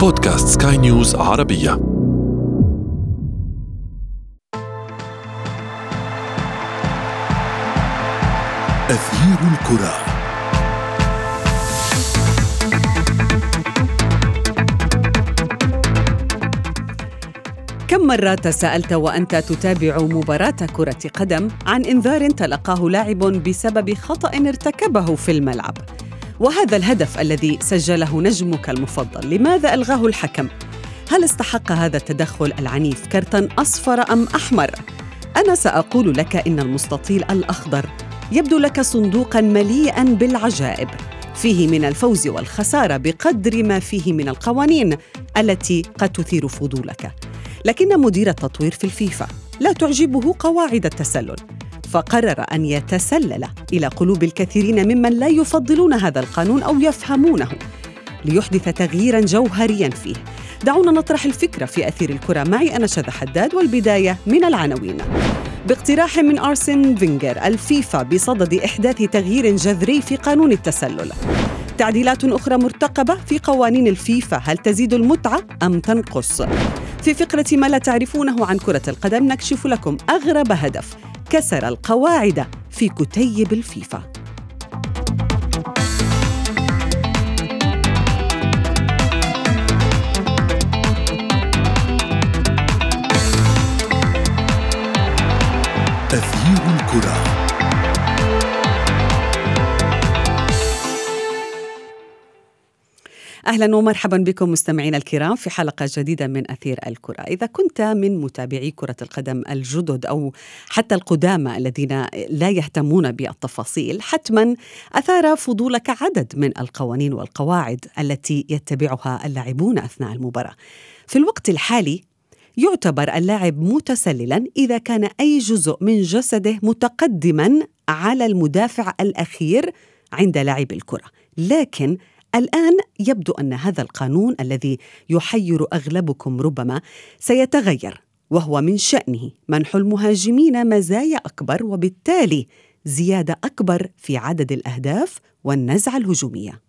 بودكاست سكاي نيوز عربية أثير الكرة كم مرة تساءلت وأنت تتابع مباراة كرة قدم عن إنذار تلقاه لاعب بسبب خطأ ارتكبه في الملعب؟ وهذا الهدف الذي سجله نجمك المفضل. لماذا ألغاه الحكم؟ هل استحق هذا التدخل العنيف كرتا أصفر أم أحمر؟ أنا سأقول لك إن المستطيل الأخضر يبدو لك صندوقا مليئا بالعجائب فيه من الفوز والخسارة بقدر ما فيه من القوانين التي قد تثير فضولك. لكن مدير التطوير في الفيفا لا تعجبه قواعد التسلل. فقرر أن يتسلل إلى قلوب الكثيرين ممن لا يفضلون هذا القانون أو يفهمونه ليحدث تغييرا جوهريا فيه. دعونا نطرح الفكرة في أثير الكرة. معي أنا شذى حداد والبداية من العناوين. باقتراح من أرسن فينجر الفيفا بصدد إحداث تغيير جذري في قانون التسلل. تعديلات أخرى مرتقبة في قوانين الفيفا. هل تزيد المتعة أم تنقص؟ في فقرة ما لا تعرفونه عن كرة القدم نكشف لكم أغرب هدف. كسر القواعد في كتيب الفيفا. أثير الكرة. أهلا ومرحبا بكم مستمعينا الكرام في حلقة جديدة من أثير الكرة، إذا كنت من متابعي كرة القدم الجدد أو حتى القدامى الذين لا يهتمون بالتفاصيل، حتما أثار فضولك عدد من القوانين والقواعد التي يتبعها اللاعبون أثناء المباراة. في الوقت الحالي يعتبر اللاعب متسللا إذا كان أي جزء من جسده متقدما على المدافع الأخير عند لاعب الكرة، لكن الآن يبدو أن هذا القانون الذي يحير أغلبكم ربما سيتغير وهو من شأنه. منح المهاجمين مزايا أكبر وبالتالي زيادة أكبر في عدد الأهداف والنزعة الهجومية.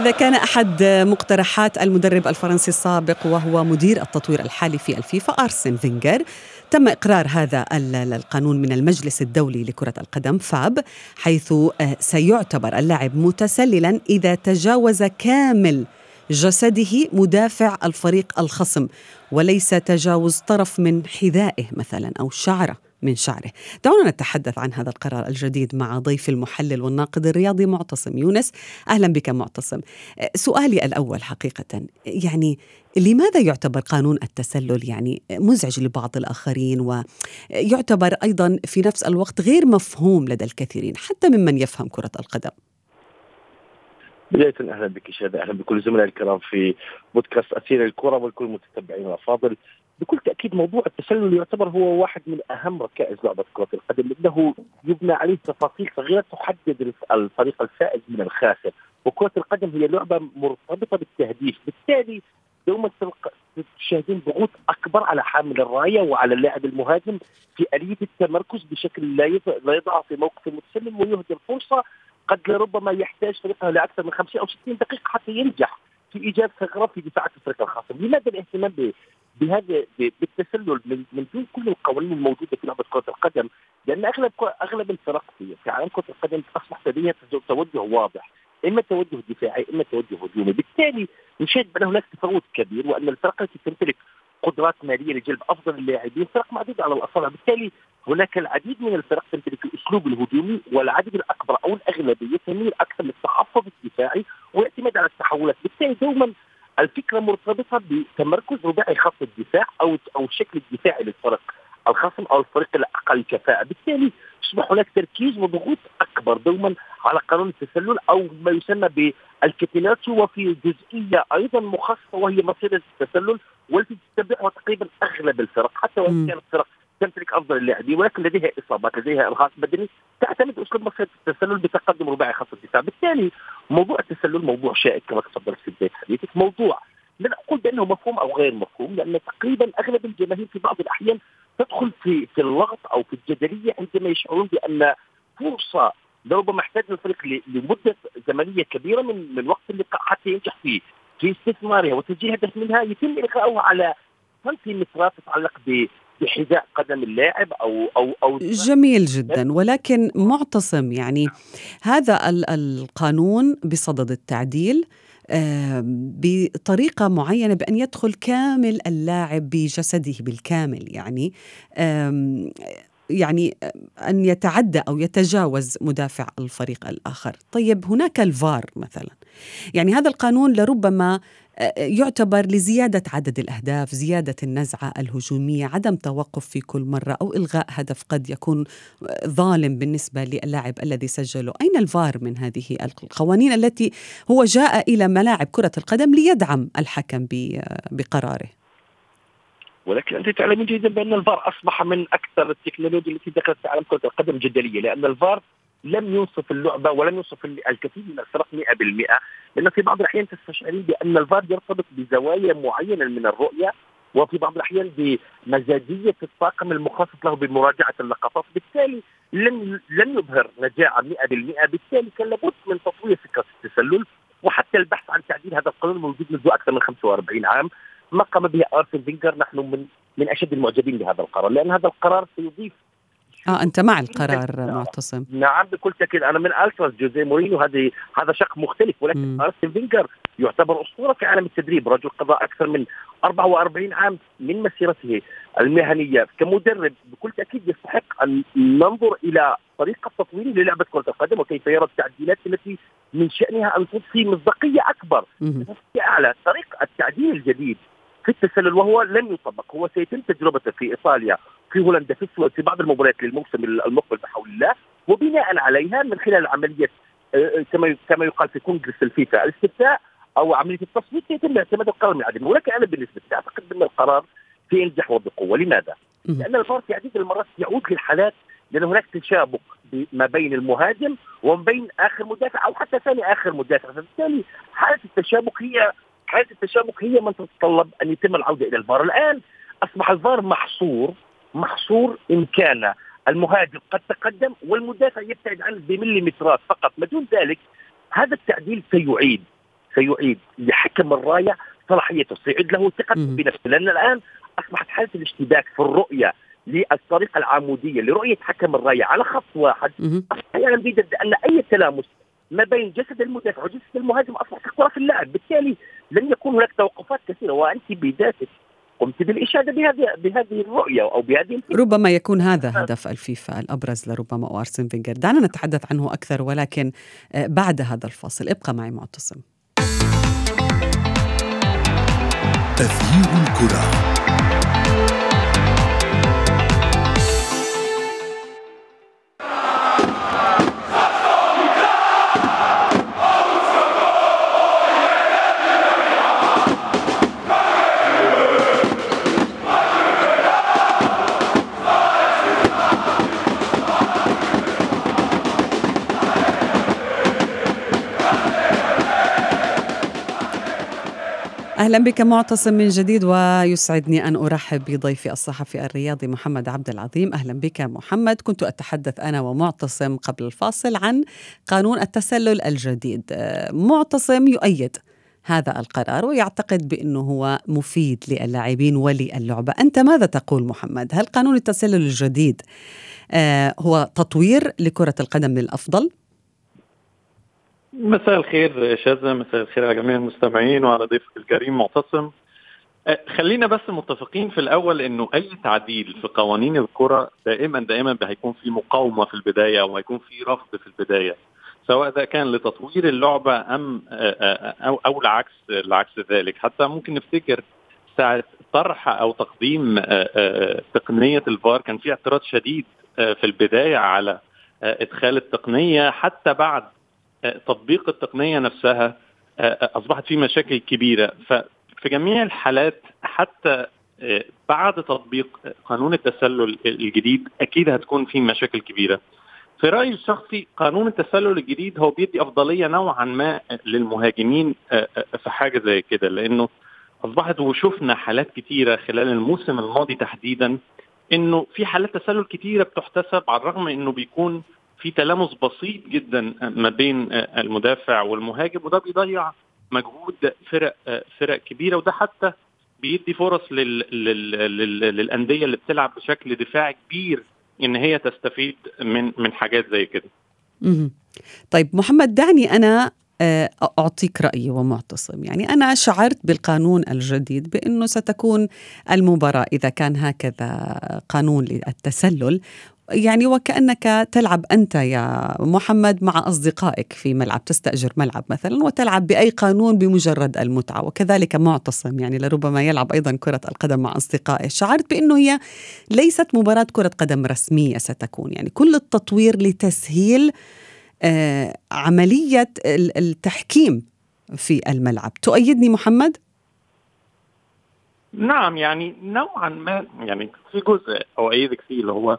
هذا كان أحد مقترحات المدرب الفرنسي السابق وهو مدير التطوير الحالي في الفيفا أرسن فينجر. تم إقرار هذا القانون من المجلس الدولي لكرة القدم إيفاب حيث آه، سيعتبر اللاعب متسللا إذا تجاوز كامل جسده مدافع الفريق الخصم وليس تجاوز طرف من حذائه مثلا أو شعره. من شعره. دعونا نتحدث عن هذا القرار الجديد مع ضيف المحلل والناقد الرياضي معتصم يونس. أهلا بك معتصم. سؤالي الأول حقيقة يعني لماذا يعتبر قانون التسلل يعني مزعج لبعض الآخرين ويعتبر أيضا في نفس الوقت غير مفهوم لدى الكثيرين حتى ممن يفهم كرة القدم؟ بداية أهلا بك شهادة أهلا بكل زملاء الكرام في بودكاست أسير الكرة والكل المتتبعين الأفاضل بكل تأكيد موضوع التسلل يعتبر هو واحد من أهم ركائز لعبة كرة القدم لأنه يبنى عليه تفاصيل صغيرة تحدد الفريق الفائز من الخاسر. وكرة القدم هي لعبة مرتبطة بالتهديف. بالتالي دوما تشاهدون ضغوط أكبر على حامل الراية وعلى اللاعب المهاجم في اليه التمركز بشكل لا لا يضع في موقف المتسلل ويهدر فرصة قد لربما يحتاج فريقها لأكثر من 50 أو 60 دقيقة حتى ينجح في إيجاد ثغرة في دفاع الفريق الخصم، لماذا الاهتمام بهذا بالتسلل من, من دون كل القوانين الموجودة في لعبة كرة القدم لأن أغلب أغلب الفرق في عالم كرة القدم أصبح لديها توجه واضح إما توجه دفاعي إما توجه هجومي، بالتالي نشاهد بأن هناك تفاوت كبير وأن الفرق التي تمتلك قدرات مالية لجلب أفضل اللاعبين فرق معدودة على الأصابع، بالتالي هناك العديد من الفرق تمتلك الأسلوب الهجومي والعدد الأكبر أو الأغلبية تميل أكثر للتحفظ الدفاعي والاعتماد على التحولات، بالتالي دوما الفكرة مرتبطة بتمركز رباعي خط الدفاع أو أو الشكل الدفاعي للفريق. الخصم أو الفريق الأقل كفاءة، بالتالي يصبح هناك تركيز وضغوط أكبر دوما على قانون التسلل أو ما يسمى بالكابيلاتو وفي جزئية أيضا مخصصة وهي مسيره التسلل والتي تتبعها تقريبا أغلب الفرق. حتى وإن كانت فرق تمتلك أفضل اللاعبين ولكن لديها إصابات لديها ارهاق بدني تعتمد اسلوب مصيدة التسلل بتقدم رباعي خط الدفاع. بالتالي موضوع التسلل موضوع شائك كما تفضلت في بدايه حديثك. موضوع لا أقول بأنه مفهوم أو غير مفهوم لأن تقريبا أغلب الجماهير في بعض الأحيان تدخل في في اللغط أو في الجدلية عندما يشعرون بأن فرصة لربما احتاج الفريق لمدة زمنية كبيرة من من الوقت اللقاء حتى ينجح فيه في استثمارها وتسجيل هدف منها يتم الغائها على سنتيمترات تتعلق بحذاء قدم اللاعب أو أو أو جميل جدا ولكن معتصم. يعني هذا القانون بصدد التعديل بطريقة معينة بأن يدخل كامل اللاعب بجسده بالكامل. يعني يعني أن يتعدى أو يتجاوز مدافع الفريق الآخر. طيب هناك الفار مثلا. يعني هذا القانون لربما يعتبر لزيادة عدد الأهداف زيادة النزعة الهجومية عدم توقف في كل مرة أو إلغاء هدف قد يكون ظالم بالنسبة للاعب الذي سجله. أين الفار من هذه القوانين التي هو جاء إلى ملاعب كرة القدم ليدعم الحكم بقراره؟ ولكن أنت تعلمين جيدا بأن الفار أصبح من أكثر التكنولوجيا التي دخلت في عالم كرة القدم جدلية لأن الفار لم ينصف اللعبة ولم ينصف الكثير من الفرق 100% لأن في بعض الأحيان تستشعرين بأن الفار يرتبط بزوايا معينة من الرؤية وفي بعض الأحيان بمزاجية الطاقم المخصص له بمراجعة اللقطات. بالتالي لم لم يظهر نجاعه 100% بالتالي كان لابد من تطوير فكرة التسلل وحتى البحث عن تعديل هذا القانون موجود منذ أكثر من 45 عام. ما قام به ارسن فينجر نحن من من أشد المعجبين بهذا القرار لأن هذا القرار سيضيف آه أنت مع القرار معتصم. نعم بكل تأكيد. أنا من التراس جوزيه مورينيو هذه هذا شق مختلف ولكن أرسن فينجر يعتبر أسطورة في عالم التدريب. رجل قضى أكثر من 44 عام من مسيرته المهنية. كمدرب بكل تأكيد يستحق أن ننظر إلى طريقة تطويره للعبة كرة القدم وكيف يرى التعديلات التي من شأنها أن تضفي مصداقية أكبر. أعلى. طريق التعديل الجديد. في التسلل وهو لم يطبق هو سيتم تجربته في إيطاليا في هولندا في في بعض المباريات للموسم المقبل بحول الله. وبناء عليها من خلال عملية آه، آه، كما كما يقال في كونغرس الفيفا الاستفتاء أو عملية التصويت سيتم اعتماد القرار من عدمه ولكن أنا بالنسبة لي اعتقد ان القرار سينجح وبقوة. لماذا؟ لأن الفار في عديد المرات يعود للحالات لأن هناك تشابك ما بين المهاجم وما بين آخر مدافع أو حتى ثاني آخر مدافع. فبالتالي حالة التشابك هي حاله التشابك هي من تتطلب أن يتم العودة إلى الفار. الآن أصبح الفار محصور محصور إن كان المهاجم قد تقدم والمدافع يبتعد عنه بمليمترات فقط. ما دون ذلك هذا التعديل سيعيد سيعيد لحكم الراية صلاحيته سيعيد له ثقته بنفسه. لأن الآن أصبحت حالة الاشتباك في الرؤية للطريقة العمودية لرؤية حكم الراية على خط واحد. أحيانا بيجد أن أي تلامس ما بين جسد المدافع وجسد المهاجم اصبح كرة في اللاعب. بالتالي لن يكون هناك توقفات كثيرة وأنت بذاتك قمت بالإشادة بهذه بهذه الرؤية أو بهذه ربما يكون هذا هدف الفيفا الأبرز لربما وارسن فينجر. دعنا نتحدث عنه أكثر ولكن آه، بعد هذا الفاصل. ابقى معي معتصم. تغيير الكرة. أهلا بك معتصم من جديد ويسعدني أن أرحب بضيفي الصحفي الرياضي محمد عبد العظيم. أهلا بك محمد. كنت أتحدث أنا ومعتصم قبل الفاصل عن قانون التسلل الجديد. معتصم يؤيد هذا القرار ويعتقد بأنه هو مفيد للاعبين وللعبة. أنت ماذا تقول محمد؟ هل قانون التسلل الجديد آه، هو تطوير لكرة القدم للأفضل؟ مساء الخير شاذة مساء الخير على جميع المستمعين وعلى ضيفك الكريم معتصم. أه، خلينا بس متفقين في الأول إنه أي تعديل في قوانين الكرة دائما دائما هيكون في مقاومة في البداية أو هيكون في رفض في البداية سواء ده كان لتطوير اللعبة أم أه، أه، أو أو العكس العكس ذلك. حتى ممكن نفتكر ساعة طرح أو تقديم تقنية الفار كان في اعتراض شديد في البداية على إدخال التقنية حتى بعد تطبيق التقنية نفسها آه، أصبحت في مشاكل كبيرة. ففي جميع الحالات حتى بعد تطبيق قانون التسلل الجديد أكيد هتكون في مشاكل كبيرة. في رأيي الشخصي قانون التسلل الجديد هو بيدي أفضلية نوعا ما للمهاجمين في حاجة زي كده لأنه أصبحت وشفنا حالات كتيرة خلال الموسم الماضي تحديدا إنه في حالات تسلل كتيرة بتحتسب على الرغم إنه بيكون في تلامس بسيط جدا ما بين المدافع والمهاجم وده بيضيع مجهود فرق فرق كبيرة وده حتى بيدي فرص لل... لل... لل... للأندية اللي بتلعب بشكل دفاعي كبير إن هي تستفيد من من حاجات زي كده. طيب محمد دعني أنا أعطيك رأيي ومعتصم يعني أنا شعرت بالقانون الجديد بأنه ستكون المباراة إذا كان هكذا قانون للتسلل يعني وكأنك تلعب أنت يا محمد مع أصدقائك في ملعب تستأجر ملعب مثلا وتلعب بأي قانون بمجرد المتعة وكذلك معتصم يعني لربما يلعب أيضا كرة القدم مع أصدقائه شعرت بأنه هي ليست مباراة كرة قدم رسمية ستكون يعني كل التطوير لتسهيل آه عملية التحكيم في الملعب تؤيدني محمد؟ نعم يعني نوعا ما يعني في جزء أؤيدك فيه اللي هو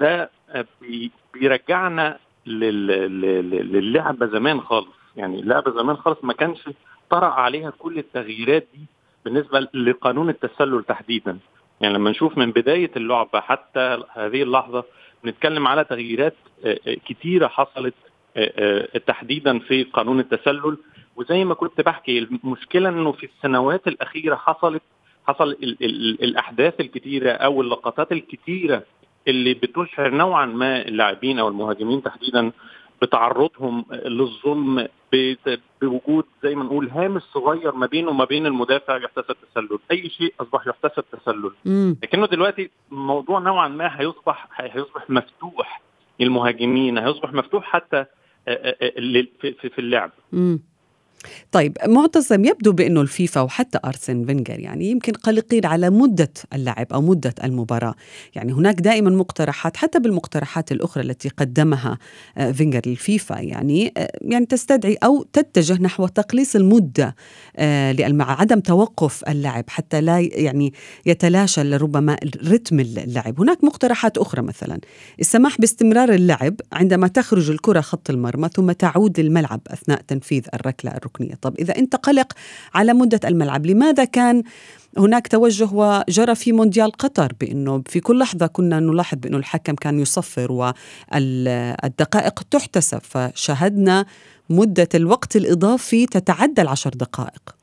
ده بيرجعنا للعبة زمان خالص. يعني اللعبة زمان خالص ما كانش طرأ عليها كل التغييرات دي بالنسبة لقانون التسلل تحديدا. يعني لما نشوف من بداية اللعبة حتى هذه اللحظة بنتكلم على تغييرات كتيرة حصلت تحديدا في قانون التسلل. وزي ما كنت بحكي المشكلة إنه في السنوات الأخيرة حصلت حصل ال ال الأحداث الكتيرة أو اللقطات الكتيرة اللي بتشعر نوعا ما اللاعبين أو المهاجمين تحديدا بتعرضهم للظلم بوجود زي ما نقول هامش صغير ما بينه وما بين المدافع يحتسب تسلل، أي شيء أصبح يحتسب تسلل، لكنه دلوقتي الموضوع نوعا ما هيصبح هيصبح مفتوح للمهاجمين، هيصبح مفتوح حتى في اللعب. مم. طيب معتصم يبدو بأنه الفيفا وحتى أرسن فينجر يعني يمكن قلقين على مدة اللعب أو مدة المباراة. يعني هناك دائما مقترحات حتى بالمقترحات الأخرى التي قدمها فينجر للفيفا يعني يعني تستدعي أو تتجه نحو تقليص المدة مع عدم توقف اللعب حتى لا يعني يتلاشى ربما رتم اللعب هناك مقترحات أخرى مثلا السماح باستمرار اللعب عندما تخرج الكرة خط المرمى ثم تعود للملعب أثناء تنفيذ الركلة الركنية طب إذا أنت قلق على مدة الملعب لماذا كان هناك توجه وجرى في مونديال قطر بأنه في كل لحظة كنا نلاحظ بأنه الحكم كان يصفر والدقائق تحتسب فشاهدنا مدة الوقت الإضافي تتعدى العشر دقائق.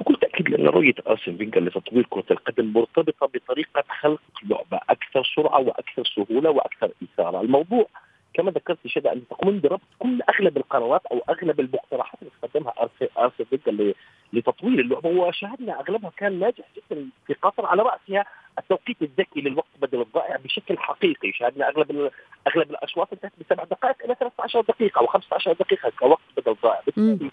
بكل تأكيد لأن رؤية آرسن فينجر لتطوير كرة القدم مرتبطة بطريقة خلق لعبة أكثر سرعة وأكثر سهولة وأكثر إثارة، الموضوع كما ذكرت شده أن تقوم بربط كل أغلب القرارات أو أغلب المقترحات اللي قدمها ارسن فينجر لتطوير اللعبة. وشاهدنا أغلبها كان ناجح جدا في قطر على رأسها التوقيت الذكي للوقت بدل الضائع بشكل حقيقي، شاهدنا أغلب أغلب الأشواط انتهت بسبع دقائق إلى 13 دقيقة أو 15 دقيقة كوقت بدل ضائع، بالتالي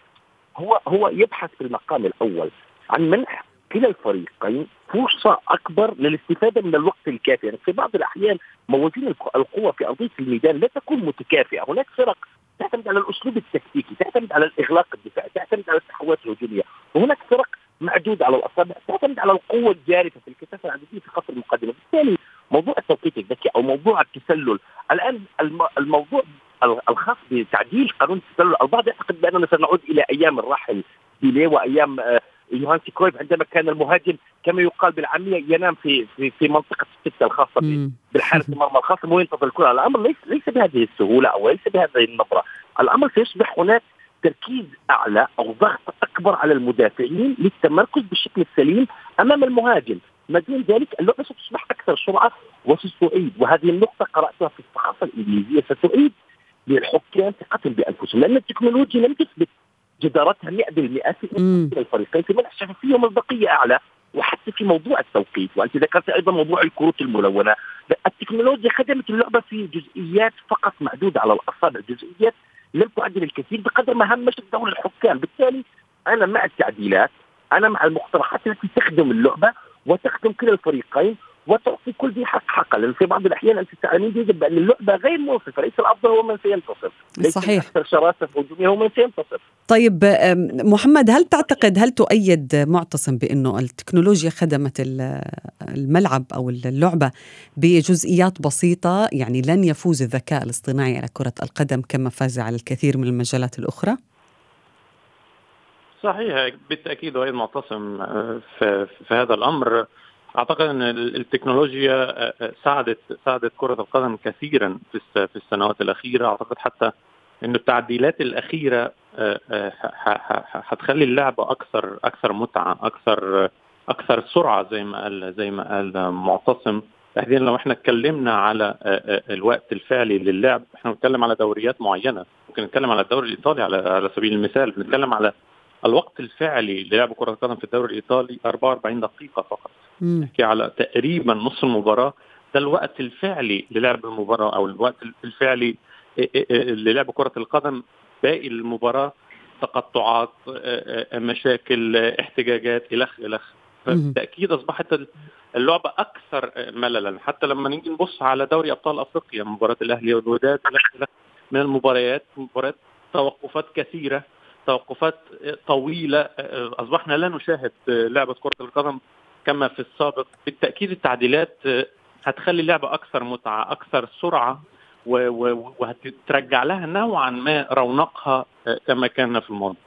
هو هو يبحث في المقام الأول عن منح كلا الفريقين فرصة أكبر للاستفادة من الوقت الكافي. يعني في بعض الأحيان موازين القوة في أرضية الميدان لا تكون متكافئة. هناك فرق تعتمد على الأسلوب التكتيكي تعتمد على الإغلاق الدفاعي تعتمد على التحولات الهجومية. وهناك فرق معدودة على الأصابع تعتمد على القوة الجارفة في الكثافة العددية في خط المقدمة. بالتالي موضوع التوقيت الذكي أو موضوع التسلل الآن الموضوع الخاص بتعديل قانون التسلل البعض يعتقد بأننا سنعود إلى أيام الراحل بيليه وأيام يوهانسي كرويف عندما كان المهاجم كما يقال بالعامية ينام في في, في منطقة الستة الخاصة بالحارس المرمى الخاصه وينتظر الكرة، الأمر ليس ليس بهذه السهولة أو ليس بهذه النبره، الأمر سيصبح هناك تركيز أعلى أو ضغط أكبر على المدافعين للتمركز بالشكل السليم أمام المهاجم، ما دون ذلك اللعبة ستصبح أكثر سرعة وستعيد. وهذه النقطة قرأتها في الثقافه الإنجليزية. ستعيد للحكام ثقتهم بأنفسهم. لأن التكنولوجيا لم تثبت جدارتها 100% في الفريقين في منح الشفافيه ومصداقية أعلى وحتى في موضوع التوقيت. وأنت ذكرت أيضا موضوع الكروت الملونة. التكنولوجيا خدمت اللعبة في جزئيات فقط معدودة على الأصابع جزئيات لم تعدل الكثير بقدر ما همشت دور الحكام. بالتالي أنا مع التعديلات أنا مع المقترحات التي تخدم اللعبة وتخدم كلا الفريقين وتعطي كل ذي حق حقه. لأن في بعض الأحيان أنت تعلمين يجب بأن اللعبة غير منصفة. ليس الأفضل هو من سينتصر. ليس صحيح. أكثر شراسة هجوميه هو من سينتصر. طيب محمد هل تعتقد هل تؤيد معتصم بأنه التكنولوجيا خدمت الملعب أو اللعبة بجزئيات بسيطة؟ يعني لن يفوز الذكاء الاصطناعي على كرة القدم كما فاز على الكثير من المجالات الأخرى؟ صحيح بالتأكيد اؤيد معتصم آه، في, في هذا الأمر. أعتقد أن التكنولوجيا آه، آه، ساعدت ساعدت كرة القدم كثيرا في في السنوات الأخيرة. أعتقد حتى انه التعديلات الأخيرة هتخلي اللعبه أكثر أكثر متعة أكثر أكثر سرعة زي ما قال زي ما قال معتصم تحديدا لو إحنا اتكلمنا على الوقت الفعلي للعب إحنا بنتكلم على دوريات معينة. ممكن نتكلم على الدوري الإيطالي على على سبيل المثال. بنتكلم على الوقت الفعلي للعب كرة القدم في الدوري الإيطالي 44 دقيقة فقط. نحكي على تقريبا نص المباراة. ده الوقت الفعلي للعب المباراة أو الوقت الفعلي للعب كرة القدم. باقي المباراة تقطعات مشاكل احتجاجات الخ الخ فبالتأكيد أصبحت اللعبه أكثر مللا. حتى لما نيجي نبص على دوري أبطال أفريقيا مباراة الأهلي والوداد من المباريات مباريات توقفات كثيرة. توقفات طويلة أصبحنا لا نشاهد لعبة كرة القدم كما في السابق. بالتأكيد التعديلات هتخلي اللعبة أكثر متعة أكثر سرعة وهترجع لها نوعا ما رونقها كما كان في الماضي.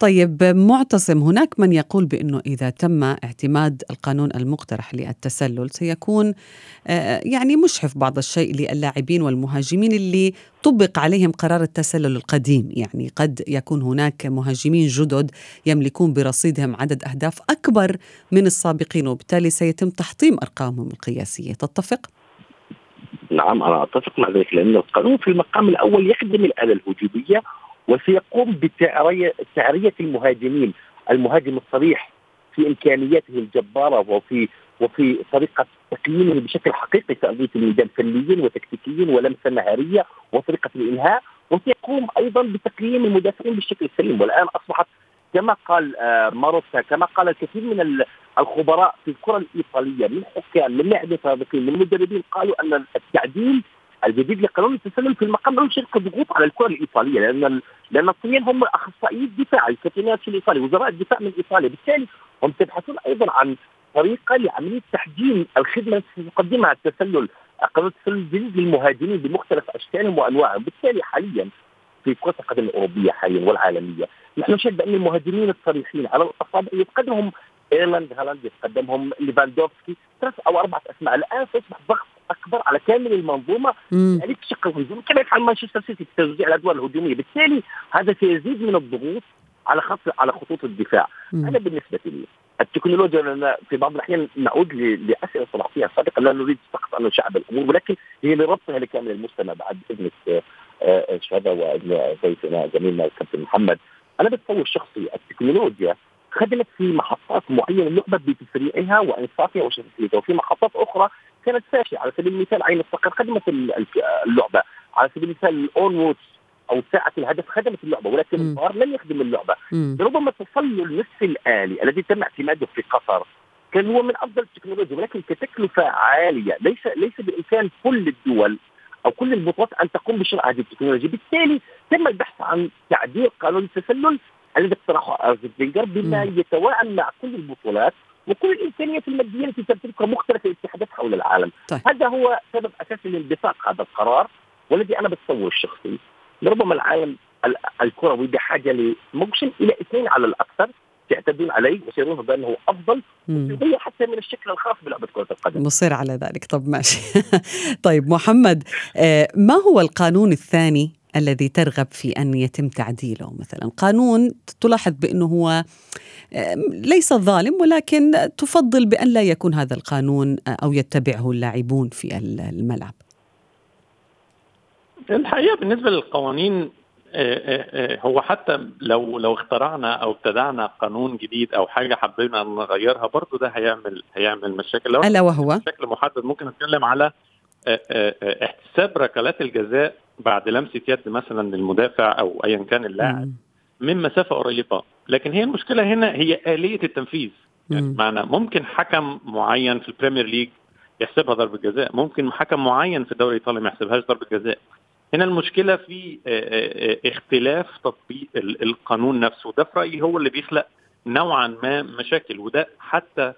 طيب معتصم هناك من يقول بأنه إذا تم اعتماد القانون المقترح للتسلل سيكون آه، يعني مشحف بعض الشيء للاعبين والمهاجمين اللي طبق عليهم قرار التسلل القديم. يعني قد يكون هناك مهاجمين جدد يملكون برصيدهم عدد أهداف أكبر من السابقين وبالتالي سيتم تحطيم أرقامهم القياسية. تتفق؟ نعم أنا أتفق مع ذلك لأن القانون في المقام الأول يخدم الآلة الهجوميه وسيقوم بتعرية تعرية المهاجمين المهاجم الصريح في إمكانياته الجبارة وفي وفي طريقة تقييمه بشكل حقيقي في الميدان فنيا وتكتيكيا ولمسة مهاريه وطريقة الإنهاء وسيقوم أيضا بتقييم المدافعين بالشكل السليم والآن أصبحت كما قال آه، ماروتا كما قال الكثير من الخبراء في الكرة الإيطالية من حكام من لاعبين سابقين من مدربين قالوا أن التعديل الجديد لقانون التسلل في المقام الأول شركه ضغوط على الكرة الإيطالية لأن لأن الصينيين هم أخصائيي الدفاع الكاتيناتشو الإيطالي وزراء الدفاع من إيطاليا. بالتالي هم يبحثون أيضا عن طريقة لعملية تحجيم الخدمة التي تقدمها التسلل قانون التسلل الجديد للمهاجمين بمختلف أشكالهم وأنواعهم. بالتالي حاليا في كرة القدم الأوروبية حاليا والعالمية نحن نشهد بان المهاجمين الصريحين على الأصابع يتقدمهم إيرلينغ هالاند يتقدمهم ليفاندوفسكي ثلاث أو أربعة أسماء. الآن سيصبح ضغط أكبر على كامل المنظومة. يعني بشق الهجوم كما يفعل مانشستر سيتي في توزيع الأدوار الهجومية. بالتالي هذا سيزيد من الضغوط على خط على خطوط الدفاع. مم. أنا بالنسبة لي التكنولوجيا لنا في بعض الأحيان نعود لأسئلة صلاحيه سابقة. لا نريد فقط أن نشعب الأمور ولكن هي لربطها لكامل المجتمع بعد اذنك آه، آه، شهاده وابن ضيفنا زميلنا الكابتن محمد. أنا بتصور شخصي التكنولوجيا خدمت في محطات معينة اللعبه بتسريعها وإنصافها وشفافيتها وفي محطات أخرى كانت فاشلة. على سبيل المثال عين الصقر خدمت اللعبة. على سبيل المثال ال goal watch أو ساعة الهدف خدمت اللعبة ولكن الفار لم يخدم اللعبة. ربما التسلل النصف الآلي الذي تم اعتماده في قطر كان هو من أفضل التكنولوجيا ولكن كتكلفة عالية. ليس ليس بإمكان كل الدول أو كل البطولات أن تقوم بشراء هذه التكنولوجيا. بالتالي تم البحث عن تعديل قانون التسلل الذي اقترحه فينجر بما يتوائم مع كل البطولات وكل الامكانيات المادية التي تمتلكها مختلف الاتحادات حول العالم طيب. هذا هو سبب أساسي لانبثاق هذا القرار والذي أنا بتصور الشخصي ربما العالم الكروي بحاجة لموشن إلى اثنين على الأكثر يعتدون عليه ويصيرون بأنه أفضل ويغير حتى من الشكل الخاص بلعبة كرة القدم. مصر على ذلك طب ماشي. طيب محمد آه، ما هو القانون الثاني الذي ترغب في أن يتم تعديله مثلا. قانون تلاحظ بأنه هو ليس ظالم ولكن تفضل بأن لا يكون هذا القانون أو يتبعه اللاعبون في الملعب. الحقيقة بالنسبة للقوانين هو حتى لو لو اخترعنا أو ابتدعنا قانون جديد أو حاجة حبينا نغيرها برضه ده هيعمل هيعمل مشاكل. لو ألا وهو؟ بشكل محدد ممكن نتكلم على احتساب ركلات الجزاء بعد لمسة يد مثلا للمدافع أو ايا كان اللاعب من مسافة قريبة. لكن هي المشكلة هنا هي آلية التنفيذ. يعني معنى ممكن حكم معين في البريمير ليج يحسبها ضربة جزاء ممكن حكم معين في الدوري الإيطالي ما يحسبهاش ضربة جزاء. هنا المشكلة في اختلاف تطبيق القانون نفسه. ده في رأيي هو اللي بيخلق نوعا ما مشاكل وده حتى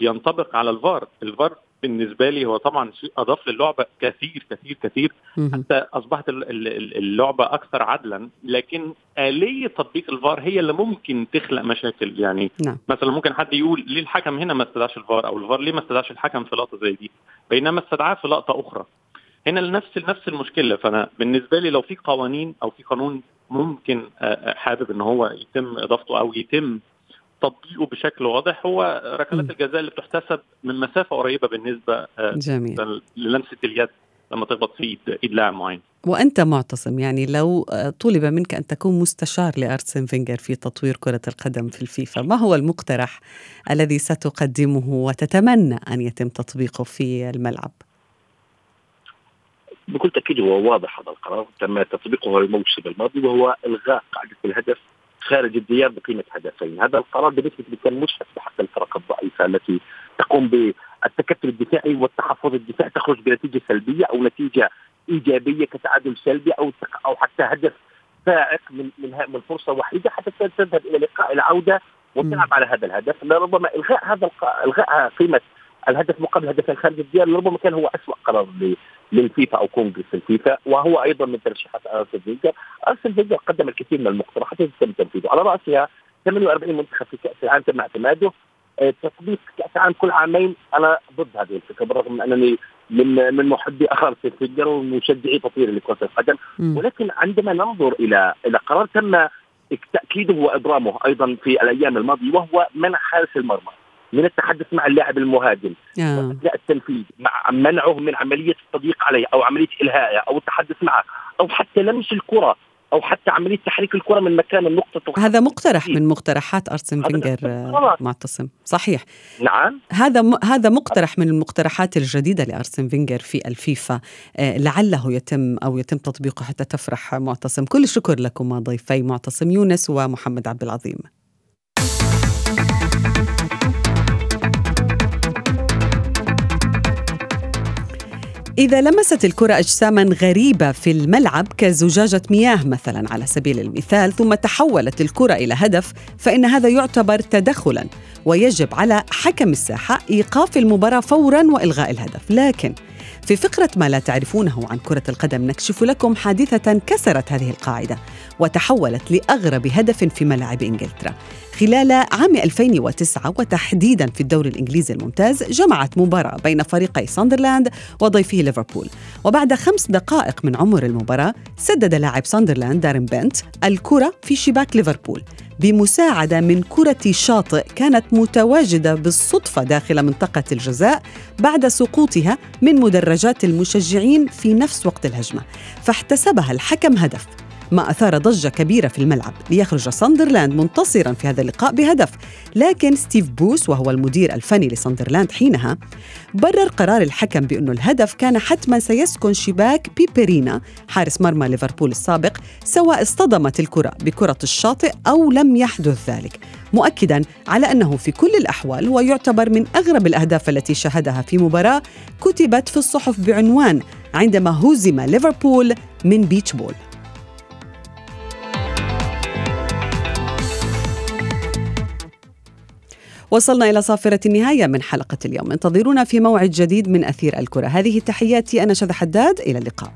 بينطبق على الفار. الفار بالنسبة لي هو طبعا شيء أضاف للعبة كثير كثير كثير. حتى أصبحت اللعبة أكثر عدلا لكن آلية تطبيق الفار هي اللي ممكن تخلق مشاكل. يعني نعم. مثلا ممكن حد يقول ليه الحكم هنا ما استدعاش الفار أو الفار ليه ما استدعاش الحكم في لقطة زي دي؟ بينما استدعاه في لقطة أخرى. هنا نفس نفس المشكلة. فأنا بالنسبة لي لو في قوانين أو في قانون ممكن حابب إن هو يتم إضافته أو يتم تطبيقه بشكل واضح هو ركلات الجزاء اللي بتحتسب من مسافة قريبة بالنسبة جميل. للمسة اليد لما تخبط في ايد لاعب معين. وأنت معتصم يعني لو طلب منك أن تكون مستشار لأرسن فينجر في تطوير كرة القدم في الفيفا ما هو المقترح الذي ستقدمه وتتمنى أن يتم تطبيقه في الملعب؟ بكل تأكيد هو واضح هذا القرار تم تطبيقه الموسم الماضي وهو إلغاء قاعدة الهدف خارج الديار بقيمة هدفين، هذا القرار بنسبه كان مشرف بحق الفرق الضعيفة التي تقوم بالتكتل الدفاعي والتحفظ الدفاعي تخرج بنتيجة سلبية أو نتيجة إيجابية كتعادل سلبي أو أو حتى هدف فائق من من من فرصة وحيدة حتى تذهب إلى لقاء العودة وتلعب على هذا الهدف. لربما إلغاء هذا إلغاء قيمة الهدف مقابل هدفين خارج الديار لربما كان هو اسوء قرار للفيفا أو كونغرس الفيفا وهو أيضا من ترشيحات ارسن فينجر، ارسن فينجر قدم الكثير من المقترحات التي تم تنفيذها. على رأسها 48 منتخب في كأس العالم تم اعتماده. تطبيق كأس العالم كل عامين. أنا ضد هذه الفكرة بالرغم من أنني من من محبي ارسن فينجر ومشجعي تطوير لكرة القدم. ولكن عندما ننظر إلى إلى قرار تم تأكيده وابرامه أيضا في الأيام الماضية وهو منع حارس المرمى. من التحدث مع اللاعب المهاجم. آه. وأثناء التنفيذ مع منعه من عملية التضييق عليه أو عملية إلهائه أو التحدث معه أو حتى لمس الكرة أو حتى عملية تحريك الكرة من مكان النقطة. هذا مقترح من مقترحات ارسن فينجر معتصم. صحيح. نعم. هذا م... هذا مقترح من المقترحات الجديدة لارسن فينجر في الفيفا آه لعله يتم أو يتم تطبيقه حتى تفرح معتصم. كل الشكر لكم ضيفي معتصم يونس ومحمد عبد العظيم. إذا لمست الكرة أجساما غريبة في الملعب كزجاجة مياه مثلا على سبيل المثال ثم تحولت الكرة إلى هدف فإن هذا يعتبر تدخلا ويجب على حكم الساحة إيقاف المباراة فورا وإلغاء الهدف. لكن في فقرة ما لا تعرفونه عن كرة القدم نكشف لكم حادثة كسرت هذه القاعدة وتحولت لأغرب هدف في ملاعب إنجلترا. خلال عام 2009 وتحديدا في الدوري الإنجليزي الممتاز جمعت مباراة بين فريقي ساندرلاند وضيفه ليفربول. وبعد خمس دقائق من عمر المباراة سدد لاعب ساندرلاند دارين بنت الكرة في شباك ليفربول. بمساعدة من كرة شاطئ كانت متواجدة بالصدفة داخل منطقة الجزاء بعد سقوطها من مدرجات المشجعين في نفس وقت الهجمة فاحتسبها الحكم هدف. ما أثار ضجة كبيرة في الملعب ليخرج ساندرلاند منتصرا في هذا اللقاء بهدف. لكن ستيف بروس وهو المدير الفني لساندرلاند حينها برر قرار الحكم بأنه الهدف كان حتما سيسكن شباك بيبرينا حارس مرمى ليفربول السابق سواء اصطدمت الكرة بكرة الشاطئ أو لم يحدث ذلك. مؤكدا على أنه في كل الأحوال هو يعتبر من أغرب الأهداف التي شاهدها في مباراة كتبت في الصحف بعنوان عندما هزم ليفربول من بيتش بول. وصلنا إلى صافرة النهاية من حلقة اليوم. انتظرونا في موعد جديد من أثير الكرة. هذه تحياتي أنا شذى حداد. إلى اللقاء.